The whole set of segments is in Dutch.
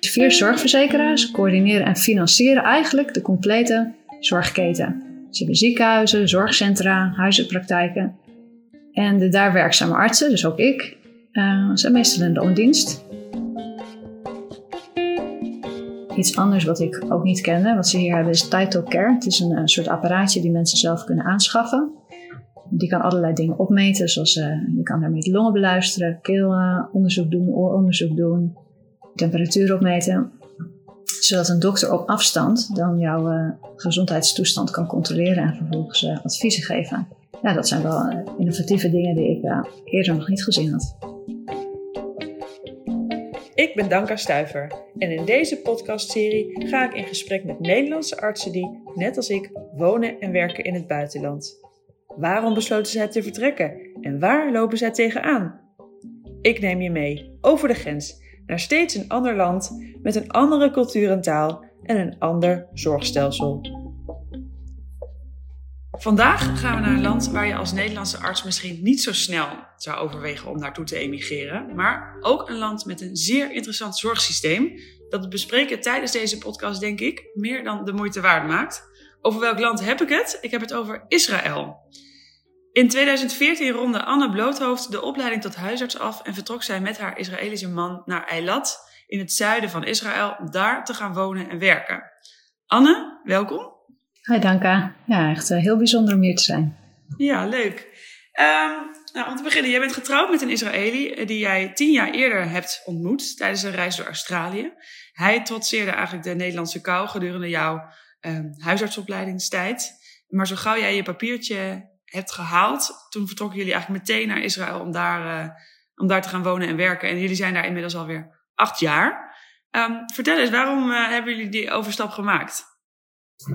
Vier zorgverzekeraars coördineren en financieren eigenlijk de complete zorgketen. Ze hebben ziekenhuizen, zorgcentra, huizenpraktijken. En de daar werkzame artsen, dus ook ik, uh, zijn meestal in loondienst. Iets anders wat ik ook niet kende, wat ze hier hebben, is Title Care. Het is een, een soort apparaatje die mensen zelf kunnen aanschaffen. Die kan allerlei dingen opmeten, zoals uh, je kan daarmee de longen beluisteren, keelonderzoek doen, ooronderzoek doen, temperatuur opmeten. Zodat een dokter op afstand dan jouw uh, gezondheidstoestand kan controleren en vervolgens uh, adviezen geven. Ja, dat zijn wel innovatieve dingen die ik eerder nog niet gezien had. Ik ben Danka Stuiver en in deze podcastserie ga ik in gesprek met Nederlandse artsen die, net als ik, wonen en werken in het buitenland. Waarom besloten zij te vertrekken en waar lopen zij tegenaan? Ik neem je mee over de grens naar steeds een ander land met een andere cultuur en taal en een ander zorgstelsel. Vandaag gaan we naar een land waar je als Nederlandse arts misschien niet zo snel zou overwegen om naartoe te emigreren, maar ook een land met een zeer interessant zorgsysteem dat het bespreken tijdens deze podcast denk ik meer dan de moeite waard maakt. Over welk land heb ik het? Ik heb het over Israël. In 2014 ronde Anne Bloothoofd de opleiding tot huisarts af en vertrok zij met haar Israëlische man naar Eilat in het zuiden van Israël om daar te gaan wonen en werken. Anne, welkom. Hi Danka. Ja, echt uh, heel bijzonder om hier te zijn. Ja, leuk. Um, nou, om te beginnen, jij bent getrouwd met een Israëli eh, die jij tien jaar eerder hebt ontmoet tijdens een reis door Australië. Hij trotseerde eigenlijk de Nederlandse kou gedurende jouw um, huisartsopleidingstijd. Maar zo gauw jij je papiertje hebt gehaald, toen vertrokken jullie eigenlijk meteen naar Israël om daar, uh, om daar te gaan wonen en werken. En jullie zijn daar inmiddels alweer acht jaar. Um, vertel eens, waarom uh, hebben jullie die overstap gemaakt?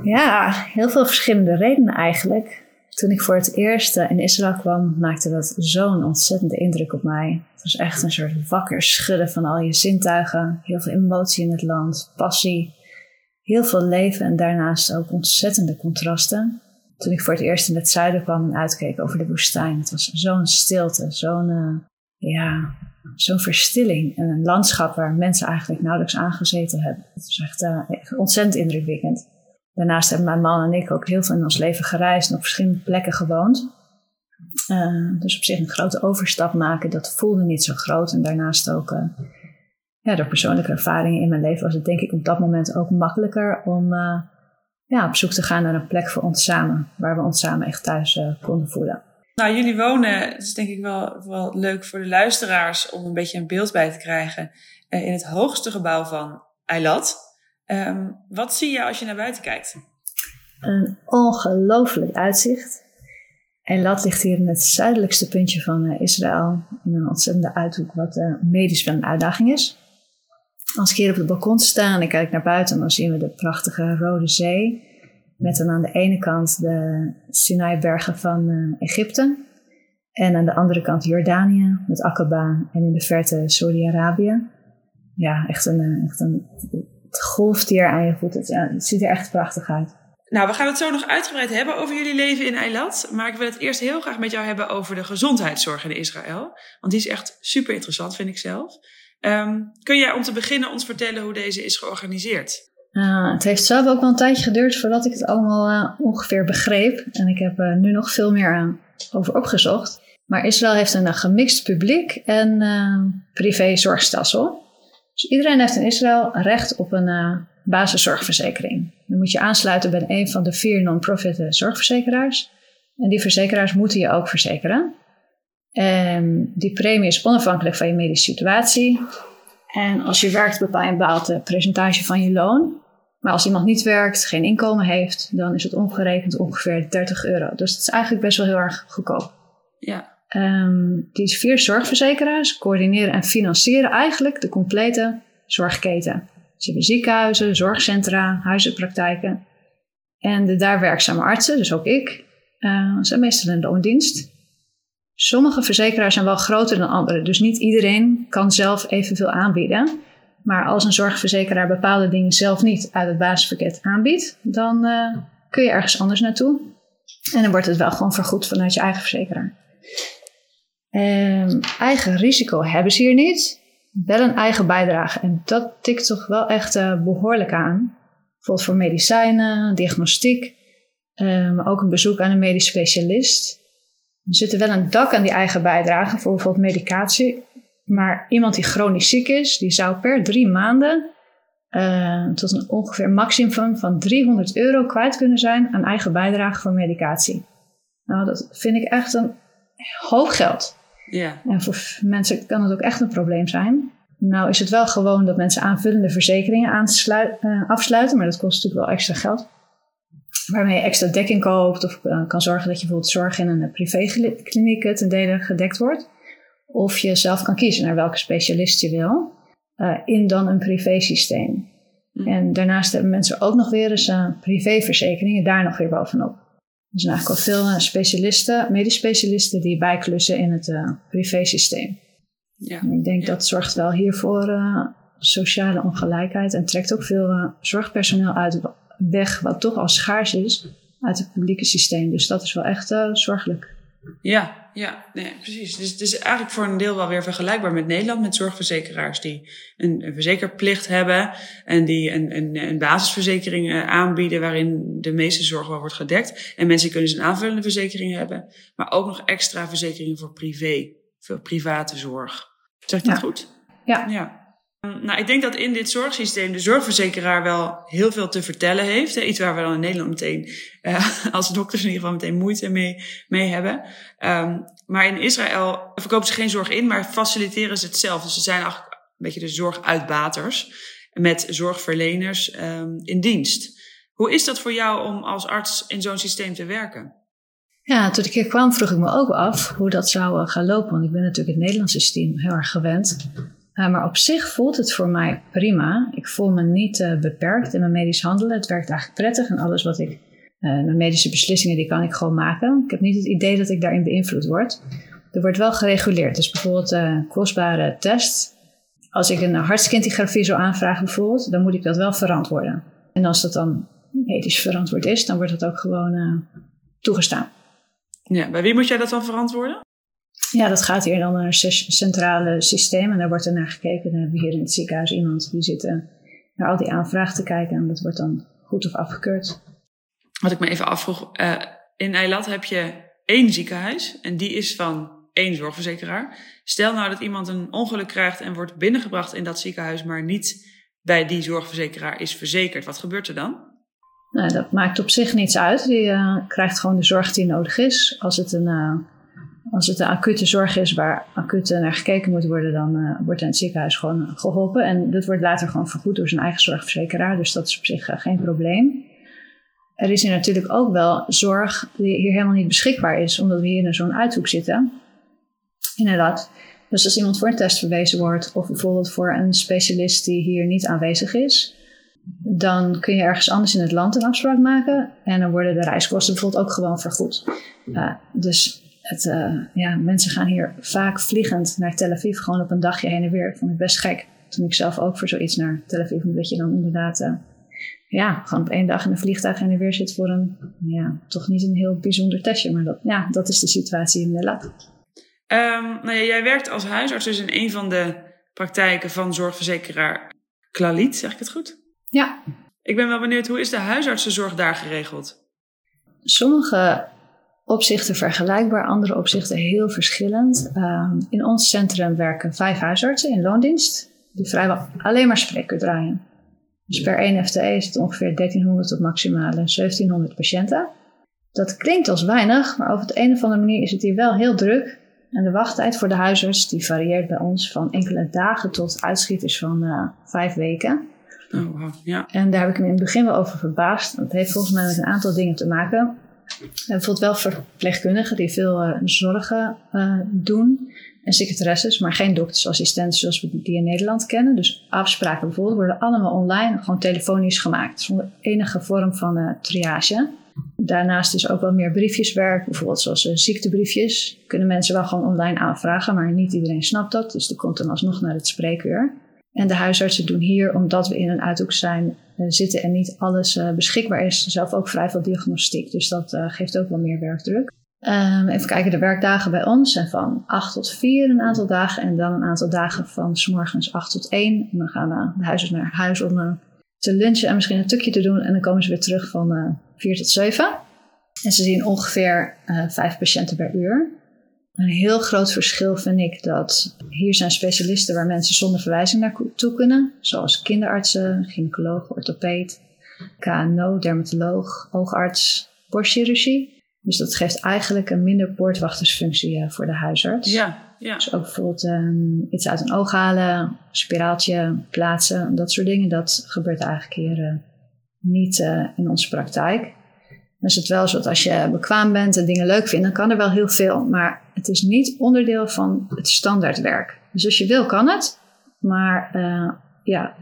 Ja, heel veel verschillende redenen eigenlijk. Toen ik voor het eerst in Israël kwam, maakte dat zo'n ontzettende indruk op mij. Het was echt een soort wakker schudden van al je zintuigen. Heel veel emotie in het land, passie, heel veel leven en daarnaast ook ontzettende contrasten. Toen ik voor het eerst in het zuiden kwam en uitkeek over de woestijn, het was zo'n stilte, zo'n uh, ja, zo'n verstilling. En een landschap waar mensen eigenlijk nauwelijks aangezeten hebben. Het was echt uh, ontzettend indrukwekkend. Daarnaast hebben mijn man en ik ook heel veel in ons leven gereisd en op verschillende plekken gewoond. Uh, dus op zich een grote overstap maken, dat voelde niet zo groot. En daarnaast ook ja, door persoonlijke ervaringen in mijn leven was het denk ik op dat moment ook makkelijker om ja, op zoek te gaan naar een plek voor ons samen. Waar we ons samen echt thuis konden voelen. Nou, jullie wonen, het is denk ik wel, wel leuk voor de luisteraars om een beetje een beeld bij te krijgen, in het hoogste gebouw van Eilat. Um, wat zie je als je naar buiten kijkt? Een ongelooflijk uitzicht. Eilat ligt hier in het zuidelijkste puntje van uh, Israël. In een ontzettende uithoek, wat medisch wel een uitdaging is. Als ik hier op het balkon sta en ik kijk naar buiten, dan zien we de prachtige Rode Zee. Met dan aan de ene kant de Sinai-bergen van uh, Egypte. En aan de andere kant Jordanië met Aqaba en in de verte Saudi-Arabië. Ja, echt een, echt een het aan je voeten. Het, ja, het ziet er echt prachtig uit. Nou, we gaan het zo nog uitgebreid hebben over jullie leven in Eilat. Maar ik wil het eerst heel graag met jou hebben over de gezondheidszorg in Israël. Want die is echt super interessant, vind ik zelf. Um, kun jij om te beginnen ons vertellen hoe deze is georganiseerd? Uh, het heeft zelf ook wel een tijdje geduurd voordat ik het allemaal uh, ongeveer begreep. En ik heb uh, nu nog veel meer over opgezocht. Maar Israël heeft een gemixt publiek en privé zorgstelsel. Dus iedereen heeft in Israël recht op een basiszorgverzekering. Dan moet je aansluiten bij een van de vier non-profit eh, zorgverzekeraars. En die verzekeraars moeten je ook verzekeren. En die premie is onafhankelijk van je medische situatie. En als je werkt bepaal je een bepaald eh, percentage van je loon. Maar als iemand niet werkt, geen inkomen heeft, dan is het omgerekend ongeveer 30 euro. Dus dat is eigenlijk best wel heel erg goedkoop. Ja. Um, die vier zorgverzekeraars coördineren en financieren eigenlijk de complete zorgketen. Ze hebben ziekenhuizen, zorgcentra, huizenpraktijken. En de daar werkzame artsen, dus ook ik, uh, zijn meestal in loondienst. Sommige verzekeraars zijn wel groter dan andere, dus niet iedereen kan zelf evenveel aanbieden. Maar als een zorgverzekeraar bepaalde dingen zelf niet uit het basispakket aanbiedt, dan uh, kun je ergens anders naartoe. En dan wordt het wel gewoon vergoed vanuit je eigen verzekeraar. Um, eigen risico hebben ze hier niet. wel een eigen bijdrage. En dat tikt toch wel echt uh, behoorlijk aan. Bijvoorbeeld voor medicijnen, diagnostiek, uh, maar ook een bezoek aan een medisch specialist. Er zit er wel een dak aan die eigen bijdrage voor bijvoorbeeld medicatie. Maar iemand die chronisch ziek is, die zou per drie maanden uh, tot een ongeveer maximum van 300 euro kwijt kunnen zijn aan eigen bijdrage voor medicatie. Nou, dat vind ik echt een hoog geld. Ja. En voor mensen kan het ook echt een probleem zijn. Nou is het wel gewoon dat mensen aanvullende verzekeringen uh, afsluiten, maar dat kost natuurlijk wel extra geld. Waarmee je extra dekking koopt of uh, kan zorgen dat je bijvoorbeeld zorg in een privékliniek ten dele gedekt wordt. Of je zelf kan kiezen naar welke specialist je wil uh, in dan een privésysteem. Mm. En daarnaast hebben mensen ook nog weer eens uh, privéverzekeringen daar nog weer bovenop. Er zijn eigenlijk al veel specialisten, medisch specialisten die bijklussen in het privésysteem. Ja. En ik denk ja. dat zorgt wel hiervoor sociale ongelijkheid en trekt ook veel zorgpersoneel uit weg, wat toch al schaars is, uit het publieke systeem. Dus dat is wel echt uh, zorgelijk. Ja, ja, nee, precies. Dus het is eigenlijk voor een deel wel weer vergelijkbaar met Nederland, met zorgverzekeraars die een, een verzekerplicht hebben en die een, een, een basisverzekering uh, aanbieden waarin de meeste zorg wel wordt gedekt. En mensen kunnen dus een aanvullende verzekering hebben, maar ook nog extra verzekeringen voor privé, voor private zorg. Zeg ik dat Ja. goed? Ja. Ja. Nou, ik denk dat in dit zorgsysteem de zorgverzekeraar wel heel veel te vertellen heeft. Iets waar we dan in Nederland meteen, uh, als dokters in ieder geval meteen moeite mee, mee hebben. Um, maar in Israël verkopen ze geen zorg in, maar faciliteren ze het zelf. Dus ze zijn eigenlijk een beetje de zorguitbaters met zorgverleners um, in dienst. Hoe is dat voor jou om als arts in zo'n systeem te werken? Ja, toen ik hier kwam vroeg ik me ook af hoe dat zou uh, gaan lopen. Want ik ben natuurlijk het Nederlandse systeem heel erg gewend. Uh, maar op zich voelt het voor mij prima. Ik voel me niet uh, beperkt in mijn medisch handelen. Het werkt eigenlijk prettig en alles wat ik, uh, mijn medische beslissingen, die kan ik gewoon maken. Ik heb niet het idee dat ik daarin beïnvloed word. Er wordt wel gereguleerd. Dus bijvoorbeeld kostbare test. Als ik een hartskintigrafie zou aanvragen bijvoorbeeld, dan moet ik dat wel verantwoorden. En als dat dan medisch verantwoord is, dan wordt dat ook gewoon toegestaan. Ja, bij wie moet jij dat dan verantwoorden? Ja, dat gaat hier dan naar een centrale systeem en daar wordt er naar gekeken. Dan hebben we hier in het ziekenhuis iemand die zit uh, naar al die aanvragen te kijken en dat wordt dan goed of afgekeurd. Wat ik me even afvroeg, uh, in Eilat heb je één ziekenhuis en die is van één zorgverzekeraar. Stel nou dat iemand een ongeluk krijgt en wordt binnengebracht in dat ziekenhuis, maar niet bij die zorgverzekeraar is verzekerd. Wat gebeurt er dan? Nou, dat maakt op zich niets uit. Die uh, krijgt gewoon de zorg die nodig is. Als het een als het een acute zorg is waar acuut naar gekeken moet worden, dan uh, wordt in het ziekenhuis gewoon geholpen. En dat wordt later gewoon vergoed door zijn eigen zorgverzekeraar. Dus dat is op zich uh, geen probleem. Er is hier natuurlijk ook wel zorg die hier helemaal niet beschikbaar is, omdat we hier in zo'n uithoek zitten. Inderdaad. Dus als iemand voor een test verwezen wordt, of bijvoorbeeld voor een specialist die hier niet aanwezig is, dan kun je ergens anders in het land een afspraak maken. En dan worden de reiskosten bijvoorbeeld ook gewoon vergoed. Uh, dus het, uh, ja, mensen gaan hier vaak vliegend naar Tel Aviv, gewoon op een dagje heen en weer. Ik vond het best gek toen ik zelf ook voor zoiets naar Tel Aviv, dat je dan inderdaad, uh, ja, gewoon op één dag in een vliegtuig heen en weer zit voor een, ja, toch niet een heel bijzonder testje, maar dat, ja, dat is de situatie in de lab. Um, nou ja, jij werkt als huisarts dus in een van de praktijken van zorgverzekeraar Clalit, zeg ik het goed? Ja. Ik ben wel benieuwd, hoe is de huisartsenzorg daar geregeld? Sommige opzichten vergelijkbaar, andere opzichten heel verschillend. Um, in ons centrum werken vijf huisartsen in loondienst, die vrijwel alleen maar spreekuur draaien. Dus per 1 FTE is het ongeveer 1300 tot maximale 1700 patiënten. Dat klinkt als weinig, maar op de een of andere manier is het hier wel heel druk. En de wachttijd voor de huisarts die varieert bij ons van enkele dagen tot uitschieters van uh, vijf weken. Oh, wow. ja. En daar heb ik me in het begin wel over verbaasd. Dat heeft volgens mij met een aantal dingen te maken. Bijvoorbeeld wel verpleegkundigen die veel uh, zorgen uh, doen. En secretaresses, maar geen doktersassistenten zoals we die in Nederland kennen. Dus afspraken bijvoorbeeld worden allemaal online, gewoon telefonisch gemaakt. Zonder enige vorm van uh, triage. Daarnaast is ook wel meer briefjeswerk, bijvoorbeeld zoals ziektebriefjes. Kunnen mensen wel gewoon online aanvragen, maar niet iedereen snapt dat. Dus die komt dan alsnog naar het spreekuur. En de huisartsen doen hier, omdat we in een uithoek zijn, uh, zitten en niet alles uh, beschikbaar is, zelf ook vrij veel diagnostiek. Dus dat uh, geeft ook wel meer werkdruk. Um, even kijken, de werkdagen bij ons zijn van 8 tot 4 een aantal dagen. En dan een aantal dagen van s morgens 8 tot 1. En dan gaan we de huizen naar huis om te lunchen en misschien een tukje te doen. En dan komen ze weer terug van uh, 4 tot 7. En ze zien ongeveer uh, 5 patiënten per uur. Een heel groot verschil vind ik dat hier zijn specialisten waar mensen zonder verwijzing naartoe kunnen. Zoals kinderartsen, gynaecoloog, orthopeed, KNO, dermatoloog, oogarts, borstchirurgie. Dus dat geeft eigenlijk een minder poortwachtersfunctie uh, voor de huisarts. Ja, ja. Dus ook bijvoorbeeld um, iets uit een oog halen, spiraaltje plaatsen, dat soort dingen. Dat gebeurt eigenlijk hier uh, niet uh, in onze praktijk. Dan is het wel zo dat als je bekwaam bent en dingen leuk vindt, dan kan er wel heel veel. Maar het is niet onderdeel van het standaardwerk. Dus als je wil, kan het. Maar ja,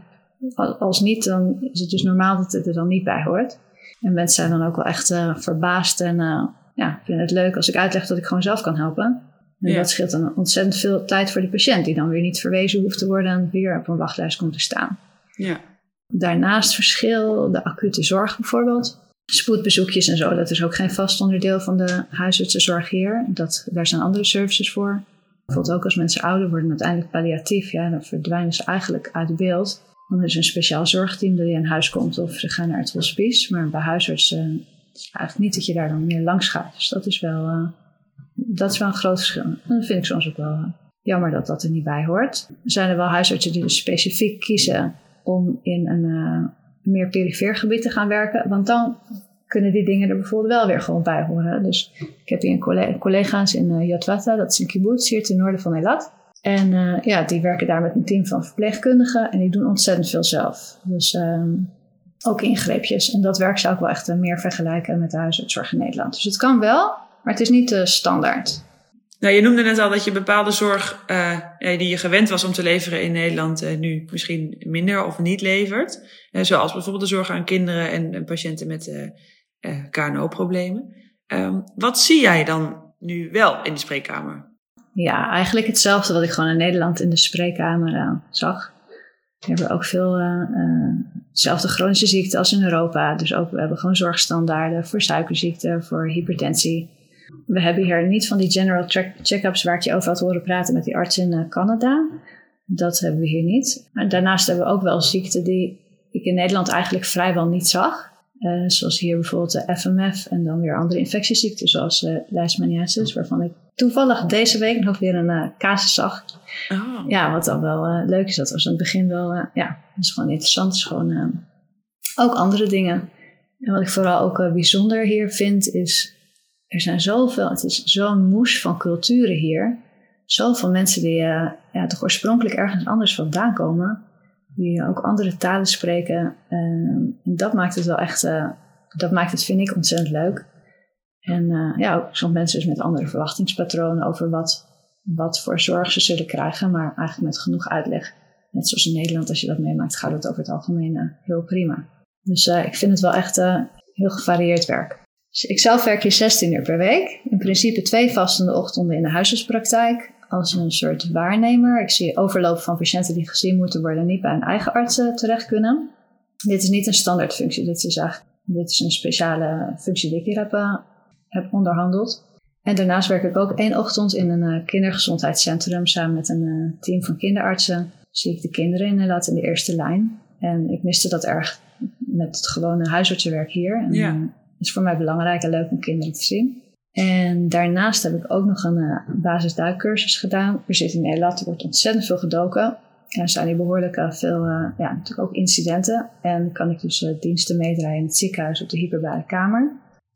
als niet, dan is het dus normaal dat het er dan niet bij hoort. En mensen zijn dan ook wel echt uh, verbaasd en uh, ja, vinden het leuk als ik uitleg dat ik gewoon zelf kan helpen. En ja. dat scheelt dan ontzettend veel tijd voor de patiënt, die dan weer niet verwezen hoeft te worden en weer op een wachtlijst komt te staan. Ja. Daarnaast verschil de acute zorg bijvoorbeeld. Spoedbezoekjes en zo, dat is ook geen vast onderdeel van de huisartsenzorg hier. Dat, daar zijn andere services voor. Bijvoorbeeld ook als mensen ouder worden, uiteindelijk palliatief, ja, dan verdwijnen ze eigenlijk uit beeld. Dan is een speciaal zorgteam dat je in huis komt of ze gaan naar het hospice. Maar bij huisartsen is eigenlijk niet dat je daar dan meer langs gaat. Dus dat is wel, uh, dat is wel een groot verschil. En dat vind ik soms ook wel uh, jammer dat dat er niet bij hoort. Er zijn er wel huisartsen die dus specifiek kiezen om in een uh, meer perifeer gebied te gaan werken. Want dan kunnen die dingen er bijvoorbeeld wel weer gewoon bij horen. Dus ik heb hier collega's in uh, Yatwata, dat is een kibbutz hier ten noorden van Eilat. En uh, ja, die werken daar met een team van verpleegkundigen en die doen ontzettend veel zelf. Dus um, ook ingreepjes. En dat werk zou ik wel echt uh, meer vergelijken met de huisartszorg in Nederland. Dus het kan wel, maar het is niet de standaard. Nou, je noemde net al dat je bepaalde zorg uh, die je gewend was om te leveren in Nederland nu misschien minder of niet levert. zoals bijvoorbeeld de zorg aan kinderen en patiënten met KNO-problemen. Um, wat zie jij dan nu wel in de spreekkamer? Ja, eigenlijk hetzelfde wat ik gewoon in Nederland in de spreekkamer zag. We hebben ook veel dezelfde chronische ziekten als in Europa. Dus ook we hebben gewoon zorgstandaarden voor suikerziekte, voor hypertensie. We hebben hier niet van die general check-ups waar ik je over had horen praten met die arts in Canada. Dat hebben we hier niet. Maar daarnaast hebben we ook wel ziekten die ik in Nederland eigenlijk vrijwel niet zag. Uh, zoals hier bijvoorbeeld de FMF en dan weer andere infectieziekten zoals uh, leishmaniasis, waarvan ik toevallig deze week nog weer een uh, casus zag. Oh. Ja, wat dan wel leuk is. Dat was in het begin wel, ja, dat is gewoon interessant. Is gewoon ook andere dingen. En wat ik vooral ook bijzonder hier vind is, er zijn zoveel, het is zo'n moes van culturen hier. Zoveel mensen die ja, toch oorspronkelijk ergens anders vandaan komen die ook andere talen spreken. en dat maakt het wel echt, uh, dat maakt het, vind ik, ontzettend leuk. En ja, ook soms mensen dus met andere verwachtingspatronen over wat, wat voor zorg ze zullen krijgen, maar eigenlijk met genoeg uitleg. Net zoals in Nederland, als je dat meemaakt, gaat het over het algemeen heel prima. Dus ik vind het wel echt heel gevarieerd werk. Dus ik zelf werk hier 16 uur per week. In principe twee vastende ochtenden in de huisartspraktijk als een soort waarnemer. Ik zie overloop van patiënten die gezien moeten worden niet bij een eigen arts uh, terecht kunnen. Dit is niet een standaard functie. Dit is, eigenlijk, dit is een speciale functie die ik hier heb, uh, heb onderhandeld. En daarnaast werk ik ook één ochtend in een uh, kindergezondheidscentrum samen met een team van kinderartsen. Zie ik de kinderen inderdaad in de eerste lijn. En ik miste dat erg met het gewone huisartsenwerk hier. En ja. Is voor mij belangrijk en leuk om kinderen te zien. En daarnaast heb ik ook nog een uh, basisduikcursus gedaan. Er zit in Nederland, er wordt ontzettend veel gedoken. En er zijn hier behoorlijk uh, veel, uh, ja, natuurlijk ook incidenten. En kan ik dus diensten meedraaien in het ziekenhuis op de hyperbare kamer.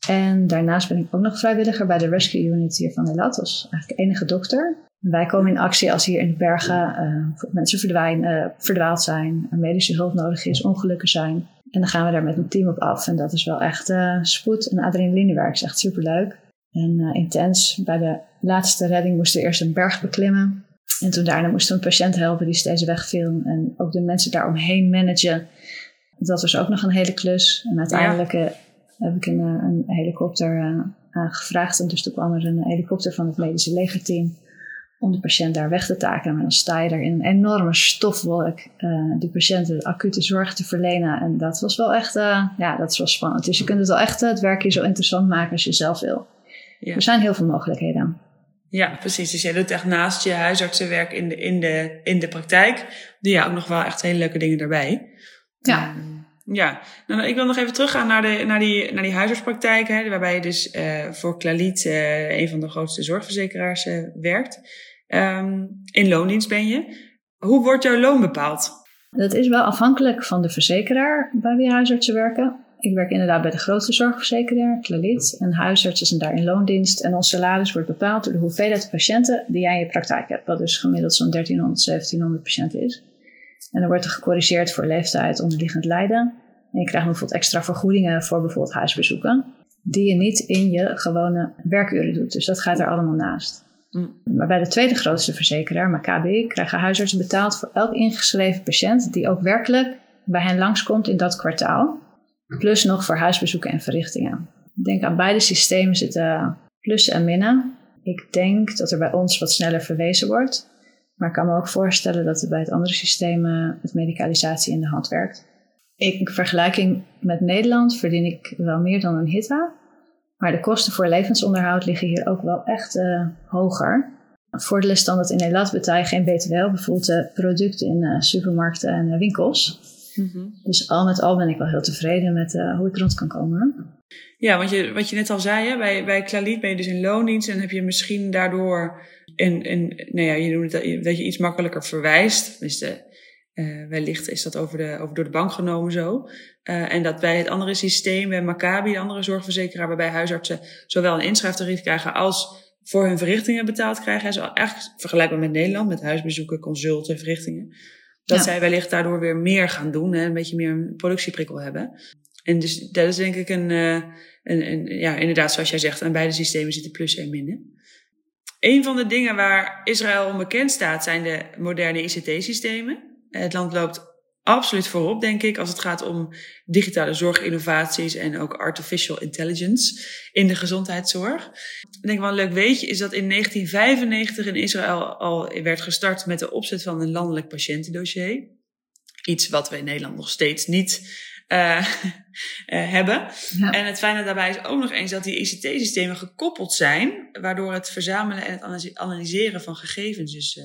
En daarnaast ben ik ook nog vrijwilliger bij de Rescue Unit hier van Nederland. als eigenlijk enige dokter. Wij komen in actie als hier in de bergen mensen verdwijnen, verdwaald zijn, medische hulp nodig is, ongelukken zijn. En dan gaan we daar met een team op af. En dat is wel echt spoed en adrenalinewerk. is echt superleuk en uh, intens. Bij de laatste redding moesten we eerst een berg beklimmen. En toen daarna moesten we een patiënt helpen die steeds wegviel. En ook de mensen daaromheen managen. Dat was ook nog een hele klus. En uiteindelijk ja. uh, heb ik een, uh, een helikopter gevraagd. En dus toen kwam er een helikopter van het medische legerteam om de patiënt daar weg te takelen. Maar dan sta je er in een enorme stofwolk die patiënten acute zorg te verlenen. En dat was wel echt, ja, dat was spannend. Dus je kunt het wel echt het werkje zo interessant maken als je zelf wil. ja. er zijn heel veel mogelijkheden. Ja, precies. Dus jij doet echt naast je huisartsenwerk in de, in de, in de praktijk, doe je ook nog wel echt hele leuke dingen daarbij. Ja. Um, ja, nou, ik wil nog even teruggaan naar, de, naar, die, naar die huisartspraktijk, hè, waarbij je dus uh, voor Claliet, uh, een van de grootste zorgverzekeraars, uh, werkt. Um, in loondienst ben je. Hoe wordt jouw loon bepaald? Dat is wel afhankelijk van de verzekeraar bij wie huisartsen werken. Ik werk inderdaad bij de grootste zorgverzekeraar, Clalit. En huisartsen zijn daar in loondienst. En ons salaris wordt bepaald door de hoeveelheid patiënten die jij in je praktijk hebt. Wat dus gemiddeld zo'n 1300, 1700 patiënten is. En dan wordt er gecorrigeerd voor leeftijd, onderliggend lijden. En je krijgt bijvoorbeeld extra vergoedingen voor bijvoorbeeld huisbezoeken. Die je niet in je gewone werkuren doet. Dus dat gaat er allemaal naast. Mm. Maar bij de tweede grootste verzekeraar, Maccabi, krijgen huisartsen betaald voor elk ingeschreven patiënt die ook werkelijk bij hen langskomt in dat kwartaal. Plus nog voor huisbezoeken en verrichtingen. Ik denk aan beide systemen zitten plussen en minnen. Ik denk dat er bij ons wat sneller verwezen wordt. Maar ik kan me ook voorstellen dat er bij het andere systeem het medicalisatie in de hand werkt. in vergelijking met Nederland verdien ik wel meer dan een HITA. Maar de kosten voor levensonderhoud liggen hier ook wel echt uh, hoger. Voordeel is dan dat in Nederland betaal je geen btw bijvoorbeeld de producten in uh, supermarkten en winkels. Mm Dus al met al ben ik wel heel tevreden met uh, hoe ik rond kan komen. Ja, want je, wat je net al zei, hè, bij, bij Klaliet ben je dus in loondienst en heb je misschien daardoor een, een, nou ja, je noemt het, dat je iets makkelijker verwijst. de uh, wellicht is dat over de, over door de bank genomen zo. Uh, en dat bij het andere systeem, bij Maccabi, de andere zorgverzekeraar, waarbij huisartsen zowel een inschrijftarief krijgen als voor hun verrichtingen betaald krijgen. Zo eigenlijk vergelijkbaar met Nederland, met huisbezoeken, consulten, verrichtingen. Dat zij wellicht daardoor weer meer gaan doen en een beetje meer een productieprikkel hebben. En dus dat is denk ik een, uh, een, een, ja, inderdaad zoals jij zegt, aan beide systemen zitten plus en min. Een van de dingen waar Israël onbekend staat zijn de moderne ICT-systemen. Het land loopt absoluut voorop, denk ik, als het gaat om digitale zorginnovaties en ook artificial intelligence in de gezondheidszorg. Ik denk wel een leuk weetje is dat in 1995 in Israël al werd gestart met de opzet van een landelijk patiëntendossier. Iets wat we in Nederland nog steeds niet uh, hebben. En het fijne daarbij is ook nog eens dat die ICT-systemen gekoppeld zijn, waardoor het verzamelen en het analyseren van gegevens dus uh,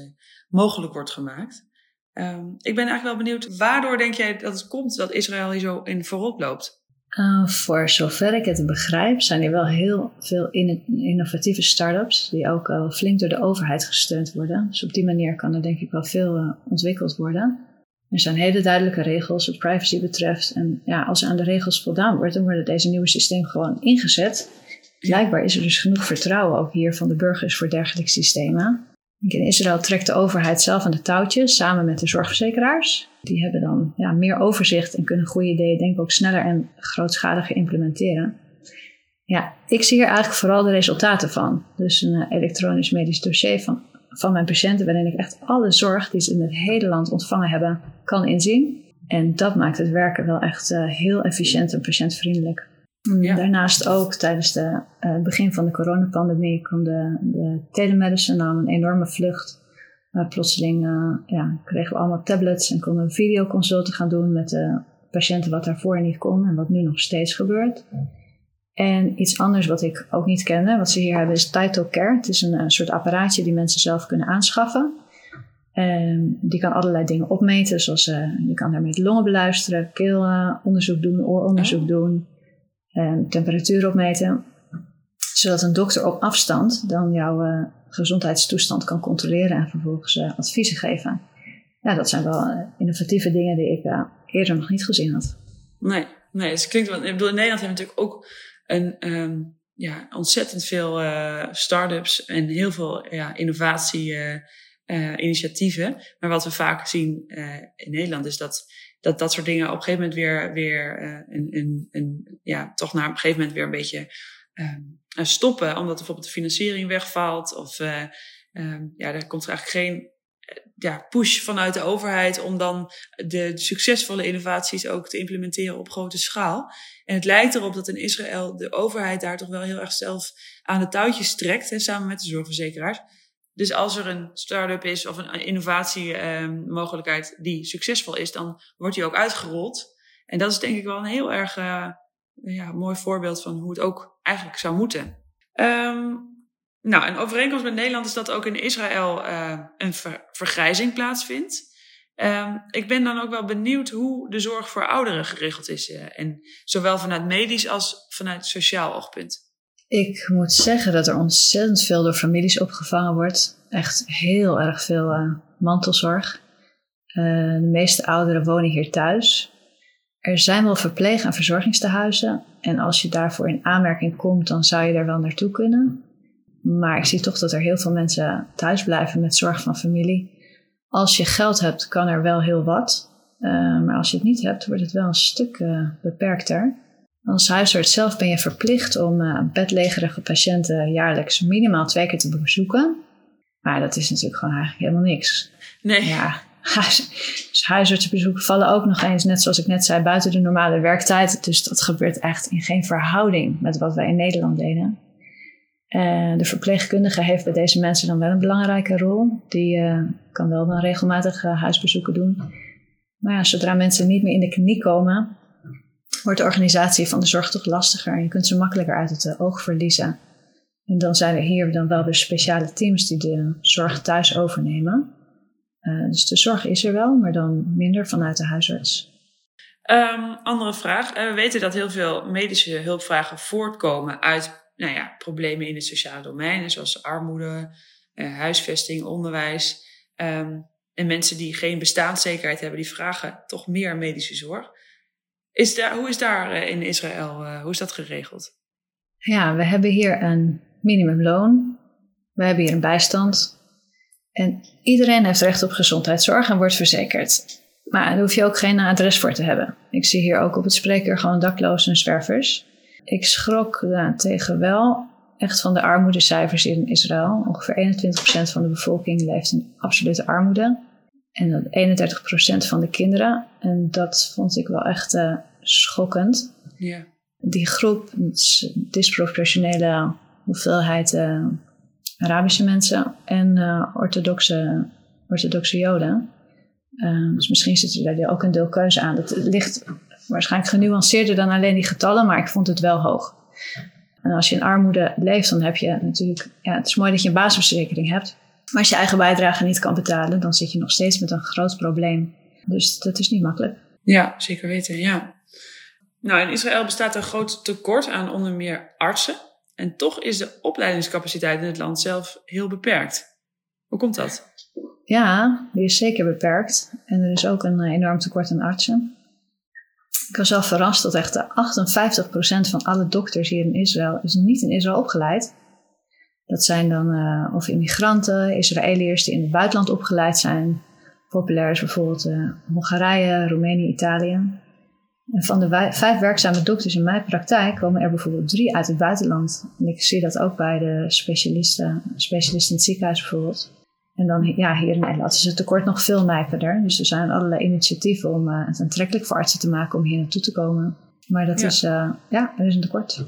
mogelijk wordt gemaakt. Um, ik ben eigenlijk wel benieuwd, waardoor denk jij dat het komt dat Israël hier zo in voorop loopt? Uh, voor zover ik het begrijp, zijn er wel heel veel innovatieve start-ups die ook uh, flink door de overheid gesteund worden. Dus op die manier kan er denk ik wel veel uh, ontwikkeld worden. Er zijn hele duidelijke regels wat privacy betreft. En ja, als er aan de regels voldaan wordt, dan worden deze nieuwe systemen gewoon ingezet. Blijkbaar is er dus genoeg vertrouwen ook hier van de burgers voor dergelijke systemen. In Israël trekt de overheid zelf aan de touwtjes samen met de zorgverzekeraars. Die hebben dan ja, meer overzicht en kunnen goede ideeën denk ik ook sneller en grootschaliger implementeren. Ja, ik zie hier eigenlijk vooral de resultaten van. Dus een uh, elektronisch medisch dossier van, van mijn patiënten, waarin ik echt alle zorg die ze in het hele land ontvangen hebben, kan inzien. En dat maakt het werken wel echt uh, heel efficiënt en patiëntvriendelijk. Ja. Daarnaast ook tijdens de, uh, het begin van de coronapandemie kwam de, de telemedicine aan een enorme vlucht. Plotseling uh, ja, kregen we allemaal tablets en konden we videoconsulten gaan doen met de patiënten wat daarvoor niet kon en wat nu nog steeds gebeurt. En iets anders wat ik ook niet kende, wat ze hier hebben, is Title Care. Het is een, een soort apparaatje die mensen zelf kunnen aanschaffen. En die kan allerlei dingen opmeten, zoals je kan daarmee de longen beluisteren, keelonderzoek doen, ooronderzoek oh. doen en temperatuur opmeten, zodat een dokter op afstand dan jouw uh, gezondheidstoestand kan controleren en vervolgens uh, adviezen geven. Ja, dat zijn wel uh, innovatieve dingen die ik eerder nog niet gezien had. Nee, nee, het klinkt wel. Ik bedoel, in Nederland hebben we natuurlijk ook een, um, ja, ontzettend veel start-ups en heel veel ja, innovatie. initiatieven. Maar wat we vaak zien in Nederland is dat dat dat soort dingen op een gegeven moment weer, weer uh, een, een, een, ja, toch naar een gegeven moment weer een beetje uh, stoppen. Omdat bijvoorbeeld de financiering wegvalt. Of uh, ja, er komt er eigenlijk geen ja, push vanuit de overheid om dan de, succesvolle innovaties ook te implementeren op grote schaal. En het lijkt erop dat in Israël de overheid daar toch wel heel erg zelf aan de touwtjes trekt, hè, samen met de zorgverzekeraars. Dus als er een start-up is of een innovatiemogelijkheid um, die succesvol is, dan wordt die ook uitgerold. En dat is denk ik wel een heel erg uh, ja, mooi voorbeeld van hoe het ook eigenlijk zou moeten. Ehm, nou, een overeenkomst met Nederland is dat ook in Israël uh, een vergrijzing plaatsvindt. Um, ik ben dan ook wel benieuwd hoe de zorg voor ouderen geregeld is. Uh, en zowel vanuit medisch als vanuit sociaal oogpunt. Ik moet zeggen dat er ontzettend veel door families opgevangen wordt. Echt heel erg veel uh, mantelzorg. de meeste ouderen wonen hier thuis. Er zijn wel verpleeg- en verzorgingstehuizen. En als je daarvoor in aanmerking komt, dan zou je er wel naartoe kunnen. Maar ik zie toch dat er heel veel mensen thuis blijven met zorg van familie. Als je geld hebt, kan er wel heel wat. Uh, maar als je het niet hebt, wordt het wel een stuk beperkter. Als huisarts zelf ben je verplicht om uh, bedlegerige patiënten jaarlijks minimaal twee keer te bezoeken. Maar dat is natuurlijk gewoon eigenlijk helemaal niks. Nee. Ja, dus huisartsenbezoeken vallen ook nog eens, net zoals ik net zei, buiten de normale werktijd. Dus dat gebeurt echt in geen verhouding met wat wij in Nederland deden. Uh, de verpleegkundige heeft bij deze mensen dan wel een belangrijke rol. Die uh, kan wel dan regelmatig huisbezoeken doen. Maar ja, zodra mensen niet meer in de kliniek komen, wordt de organisatie van de zorg toch lastiger. En je kunt ze makkelijker uit het oog verliezen. En dan zijn er hier dan wel weer speciale teams die de zorg thuis overnemen. dus de zorg is er wel, maar dan minder vanuit de huisarts. Um, andere vraag. we weten dat heel veel medische hulpvragen voortkomen uit nou ja, problemen in het sociale domein, zoals armoede, huisvesting, onderwijs. Um, en mensen die geen bestaanszekerheid hebben, die vragen toch meer medische zorg. Is daar, hoe is daar uh, in Israël, uh, hoe is dat geregeld? Ja, we hebben hier een minimumloon. We hebben hier een bijstand. En iedereen heeft recht op gezondheidszorg en wordt verzekerd. Maar daar hoef je ook geen adres voor te hebben. Ik zie hier ook op het spreker gewoon daklozen en zwervers. Ik schrok tegen wel echt van de armoedecijfers in Israël. Ongeveer 21% van de bevolking leeft in absolute armoede. En 31% van de kinderen. En dat vond ik wel echt uh, schokkend. Yeah. Die groep, disproportionele hoeveelheid uh, Arabische mensen en uh, orthodoxe, orthodoxe Joden. dus misschien zit er daar ook een deel keuze aan. Dat ligt waarschijnlijk genuanceerder dan alleen die getallen, maar ik vond het wel hoog. En als je in armoede leeft, dan heb je natuurlijk, ja, het is mooi dat je een basisverzekering hebt. Maar als je eigen bijdrage niet kan betalen, dan zit je nog steeds met een groot probleem. Dus dat is niet makkelijk. Ja, zeker weten, ja. Nou, in Israël bestaat een groot tekort aan onder meer artsen. En toch is de opleidingscapaciteit in het land zelf heel beperkt. Hoe komt dat? Ja, die is zeker beperkt. En er is ook een enorm tekort aan artsen. Ik was wel verrast dat echt 58% van alle dokters hier in Israël is niet in Israël opgeleid. Dat zijn dan uh, of immigranten, Israëliërs die in het buitenland opgeleid zijn. Populair is bijvoorbeeld uh, Hongarije, Roemenië, Italië. En van de vijf werkzame dokters in mijn praktijk komen er bijvoorbeeld drie uit het buitenland. En ik zie dat ook bij de specialisten, specialisten in het ziekenhuis bijvoorbeeld. En dan ja, hier in Nederland is het tekort nog veel nijperder. Dus er zijn allerlei initiatieven om uh, het aantrekkelijk voor artsen te maken om hier naartoe te komen. Maar dat is, ja, er is een tekort.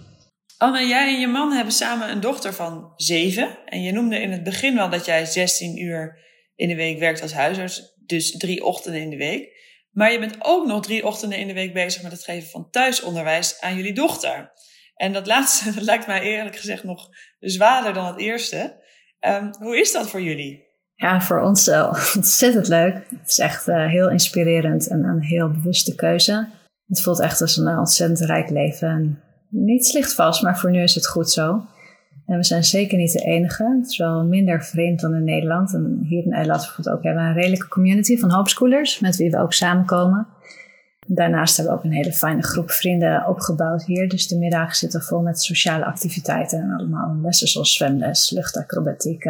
Anne, jij en je man hebben samen een dochter van zeven. En je noemde in het begin wel dat jij 16 uur in de week werkt als huisarts. Dus drie ochtenden in de week. Maar je bent ook nog drie ochtenden in de week bezig met het geven van thuisonderwijs aan jullie dochter. En dat laatste lijkt mij eerlijk gezegd nog zwaarder dan het eerste. Um, hoe is dat voor jullie? Ja, voor ons uh, ontzettend leuk. Het is echt uh, heel inspirerend en een heel bewuste keuze. Het voelt echt als een ontzettend rijk leven. En niets ligt vast, maar voor nu is het goed zo. En we zijn zeker niet de enige. Het is wel minder vreemd dan in Nederland. En hier in Nederland bijvoorbeeld ook hebben we een redelijke community van homeschoolers, met wie we ook samenkomen. Daarnaast hebben we ook een hele fijne groep vrienden opgebouwd hier. Dus de middagen zitten vol met sociale activiteiten. En allemaal lessen zoals zwemles, luchtacrobatiek,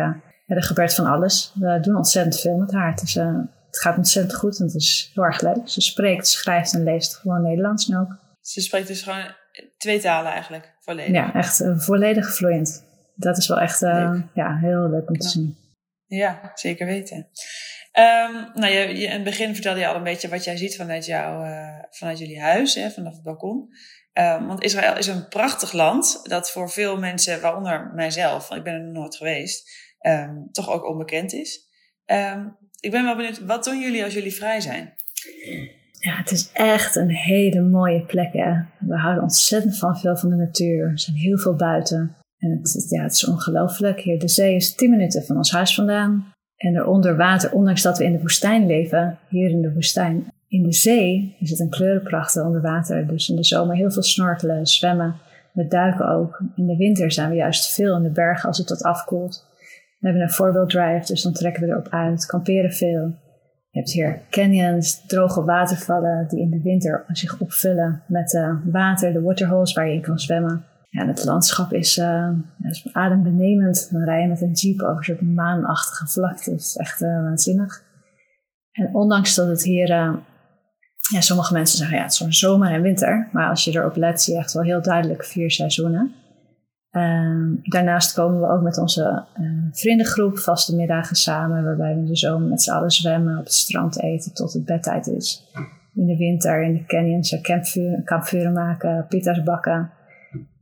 er gebeurt van alles. We doen ontzettend veel met haar. Het, uh, het gaat ontzettend goed en het is heel erg leuk. Ze spreekt, schrijft en leest gewoon Nederlands ook. Ze spreekt dus gewoon twee talen eigenlijk, volledig? Ja, echt uh, volledig vloeiend. Dat is wel echt uh, ja, heel leuk om te zien. Ja, zeker weten. Um, nou, je, je, in het begin vertelde je al een beetje wat jij ziet vanuit, jou, vanuit jullie huis, hè, vanaf het balkon. Um, want Israël is een prachtig land dat voor veel mensen, waaronder mijzelf, ik ben er nooit geweest, um, toch ook onbekend is. Ik ben wel benieuwd, wat doen jullie als jullie vrij zijn? Ja, het is echt een hele mooie plek. Hè? We houden ontzettend van veel van de natuur. Er zijn heel veel buiten. En het, ja, het is ongelooflijk. Hier, de zee is 10 minuten van ons huis vandaan. En eronder water, ondanks dat we in de woestijn leven, hier in de woestijn. In de zee is het een kleurenpracht onder water. Dus in de zomer heel veel snorkelen, zwemmen. We duiken ook. In de winter zijn we juist veel in de bergen als het wat afkoelt. We hebben een four drive, dus dan trekken we erop uit. Kamperen veel. Je hebt hier canyons, droge watervallen die in de winter zich opvullen met uh, water, de waterholes waar je in kan zwemmen. Ja, het landschap is, uh, is adembenemend. Dan rij je met een jeep over zo'n maanachtige vlakte. Is echt uh, waanzinnig. En ondanks dat het hier, ja, sommige mensen zeggen ja, het is zomer en winter. Maar als je erop let, zie je echt wel heel duidelijk vier seizoenen. Ehm, daarnaast komen we ook met onze uh, vriendengroep vaste middagen samen, waarbij we de zomer met z'n allen zwemmen, op het strand eten tot het bedtijd is. In de winter in de canyons campvuren, kampvuren maken, pita's bakken.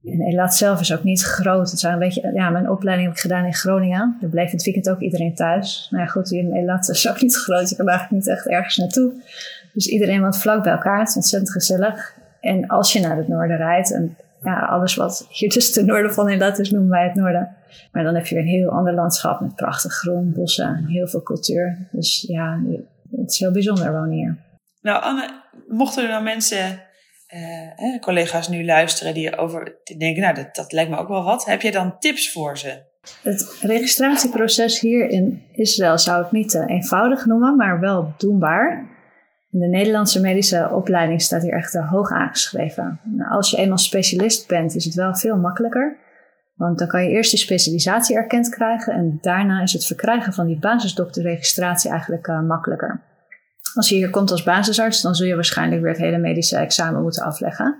En Elat zelf is ook niet groot. Het zijn een beetje, ja, mijn opleiding heb ik gedaan in Groningen. Er bleef in het weekend ook iedereen thuis. Nou ja, goed, in Elat is ook niet groot. Ik kan eigenlijk niet echt ergens naartoe. Dus iedereen woont vlak bij elkaar. Het is ontzettend gezellig. En als je naar het noorden rijdt, en ja, alles wat hier tussen het noorden van Elat is, noemen wij het noorden. Maar dan heb je weer een heel ander landschap met prachtig groen, bossen en heel veel cultuur. Dus ja, het is heel bijzonder wonen hier. Nou, Anne, mochten er nou mensen, eh, collega's nu luisteren die over die denken, nou, dat, dat lijkt me ook wel wat. Heb je dan tips voor ze? Het registratieproces hier in Israël zou ik niet uh, eenvoudig noemen, maar wel doenbaar. In de Nederlandse medische opleiding staat hier echt eh, hoog aangeschreven. Nou, als je eenmaal specialist bent, is het wel veel makkelijker. Want dan kan je eerst die specialisatie erkend krijgen en daarna is het verkrijgen van die basisdokterregistratie eigenlijk uh, makkelijker. Als je hier komt als basisarts, dan zul je waarschijnlijk weer het hele medische examen moeten afleggen.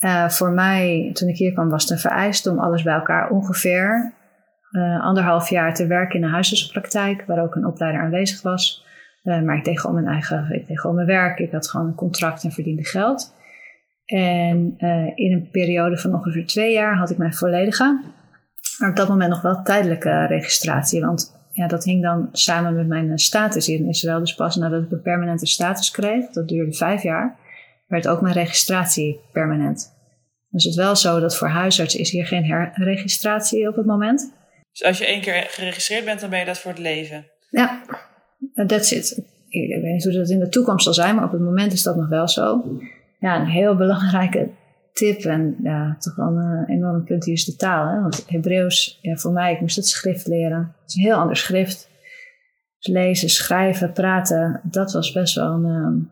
Uh, voor mij, toen ik hier kwam, was het een vereist om alles bij elkaar ongeveer uh, anderhalf jaar te werken in een huisartsenpraktijk, waar ook een opleider aanwezig was. Uh, maar ik deed gewoon mijn eigen, ik deed gewoon mijn werk. Ik had gewoon een contract en verdiende geld. En uh, in een periode van ongeveer twee jaar had ik mijn volledige, maar op dat moment nog wel tijdelijke registratie. Want ja, dat hing dan samen met mijn status hier in Israël. Dus pas nadat ik een permanente status kreeg, dat duurde vijf jaar, werd ook mijn registratie permanent. Dus het is wel zo dat voor huisarts is hier geen herregistratie op het moment. Dus als je één keer geregistreerd bent, dan ben je dat voor het leven? Ja, that's it. Ik weet niet hoe dat in de toekomst zal zijn, maar op het moment is dat nog wel zo. Ja, een heel belangrijke tip en ja, toch wel een uh, enorm punt hier is de taal. Hè? Want Hebreeuws, ja, voor mij, ik moest het schrift leren. Het is een heel ander schrift. Dus lezen, schrijven, praten, dat was best wel een, um,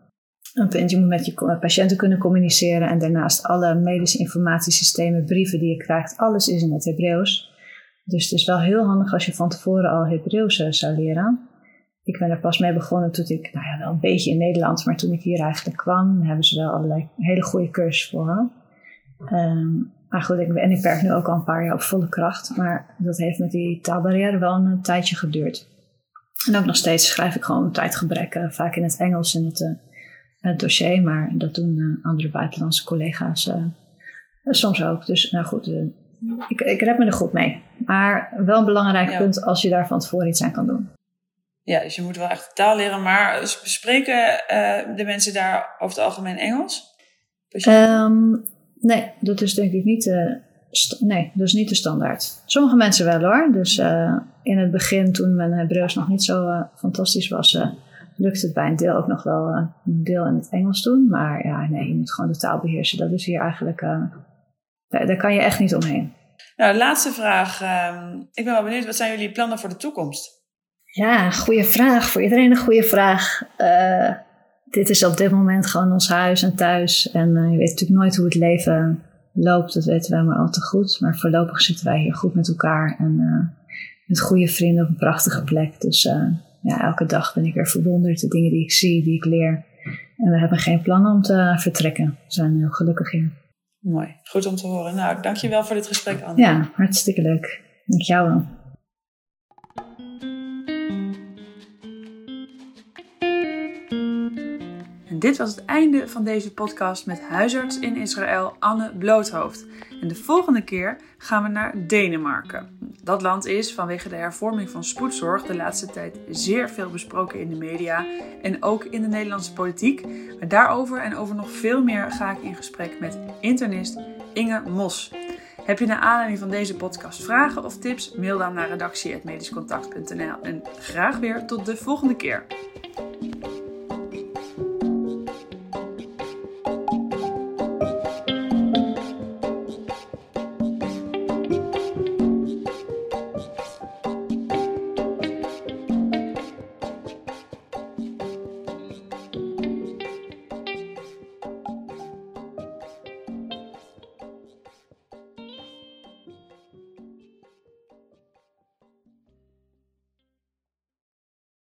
een punt. Je moet met je patiënten kunnen communiceren en daarnaast alle medische informatiesystemen, brieven die je krijgt, alles is in het Hebreeuws. Dus het is wel heel handig als je van tevoren al Hebreeuws eh, zou leren. Ik ben er pas mee begonnen toen ik, nou ja, wel een beetje in Nederland, maar toen ik hier eigenlijk kwam, hebben ze wel allerlei hele goede cursus voor me. Um, maar goed, ik, en ik werk nu ook al een paar jaar op volle kracht, maar dat heeft met die taalbarrière wel een, tijdje geduurd. En ook nog steeds schrijf ik gewoon tijdgebrek, uh, vaak in het Engels in het, uh, het dossier, maar dat doen uh, andere buitenlandse collega's soms ook. Dus nou goed, ik, ik red me er goed mee. Maar wel een belangrijk ja. punt als je daar van tevoren iets aan kan doen. Ja, dus je moet wel echt de taal leren. Maar spreken uh, de mensen daar over het algemeen Engels? Um, nee, dat is denk ik niet de, nee, dat is niet de standaard. Sommige mensen wel hoor. Dus uh, in het begin, toen mijn Hebreeuws nog niet zo uh, fantastisch was, lukte het bij een deel ook nog wel een deel in het Engels doen. Maar ja, nee, je moet gewoon de taal beheersen. Dat is hier eigenlijk, daar, daar kan je echt niet omheen. Nou, laatste vraag. Uh, ik ben wel benieuwd, wat zijn jullie plannen voor de toekomst? Ja, goede vraag. Voor iedereen een goede vraag. Uh, dit is op dit moment gewoon ons huis en thuis. En uh, je weet natuurlijk nooit hoe het leven loopt. Dat weten wij maar al te goed. Maar voorlopig zitten wij hier goed met elkaar. En uh, met goede vrienden op een prachtige plek. Dus ja, elke dag ben ik weer verwonderd. De dingen die ik zie, die ik leer. En we hebben geen plannen om te vertrekken. We zijn heel gelukkig hier. Mooi, goed om te horen. Nou, dankjewel voor dit gesprek, Anne. Ja, hartstikke leuk. Dank jou wel. Dit was het einde van deze podcast met huisarts in Israël Anne Bloothoofd. En de volgende keer gaan we naar Denemarken. Dat land is vanwege de hervorming van spoedzorg de laatste tijd zeer veel besproken in de media en ook in de Nederlandse politiek. Maar daarover en over nog veel meer ga ik in gesprek met internist Inge Mos. Heb je naar aanleiding van deze podcast vragen of tips? Mail dan naar redactie.medischcontact.nl en graag weer tot de volgende keer.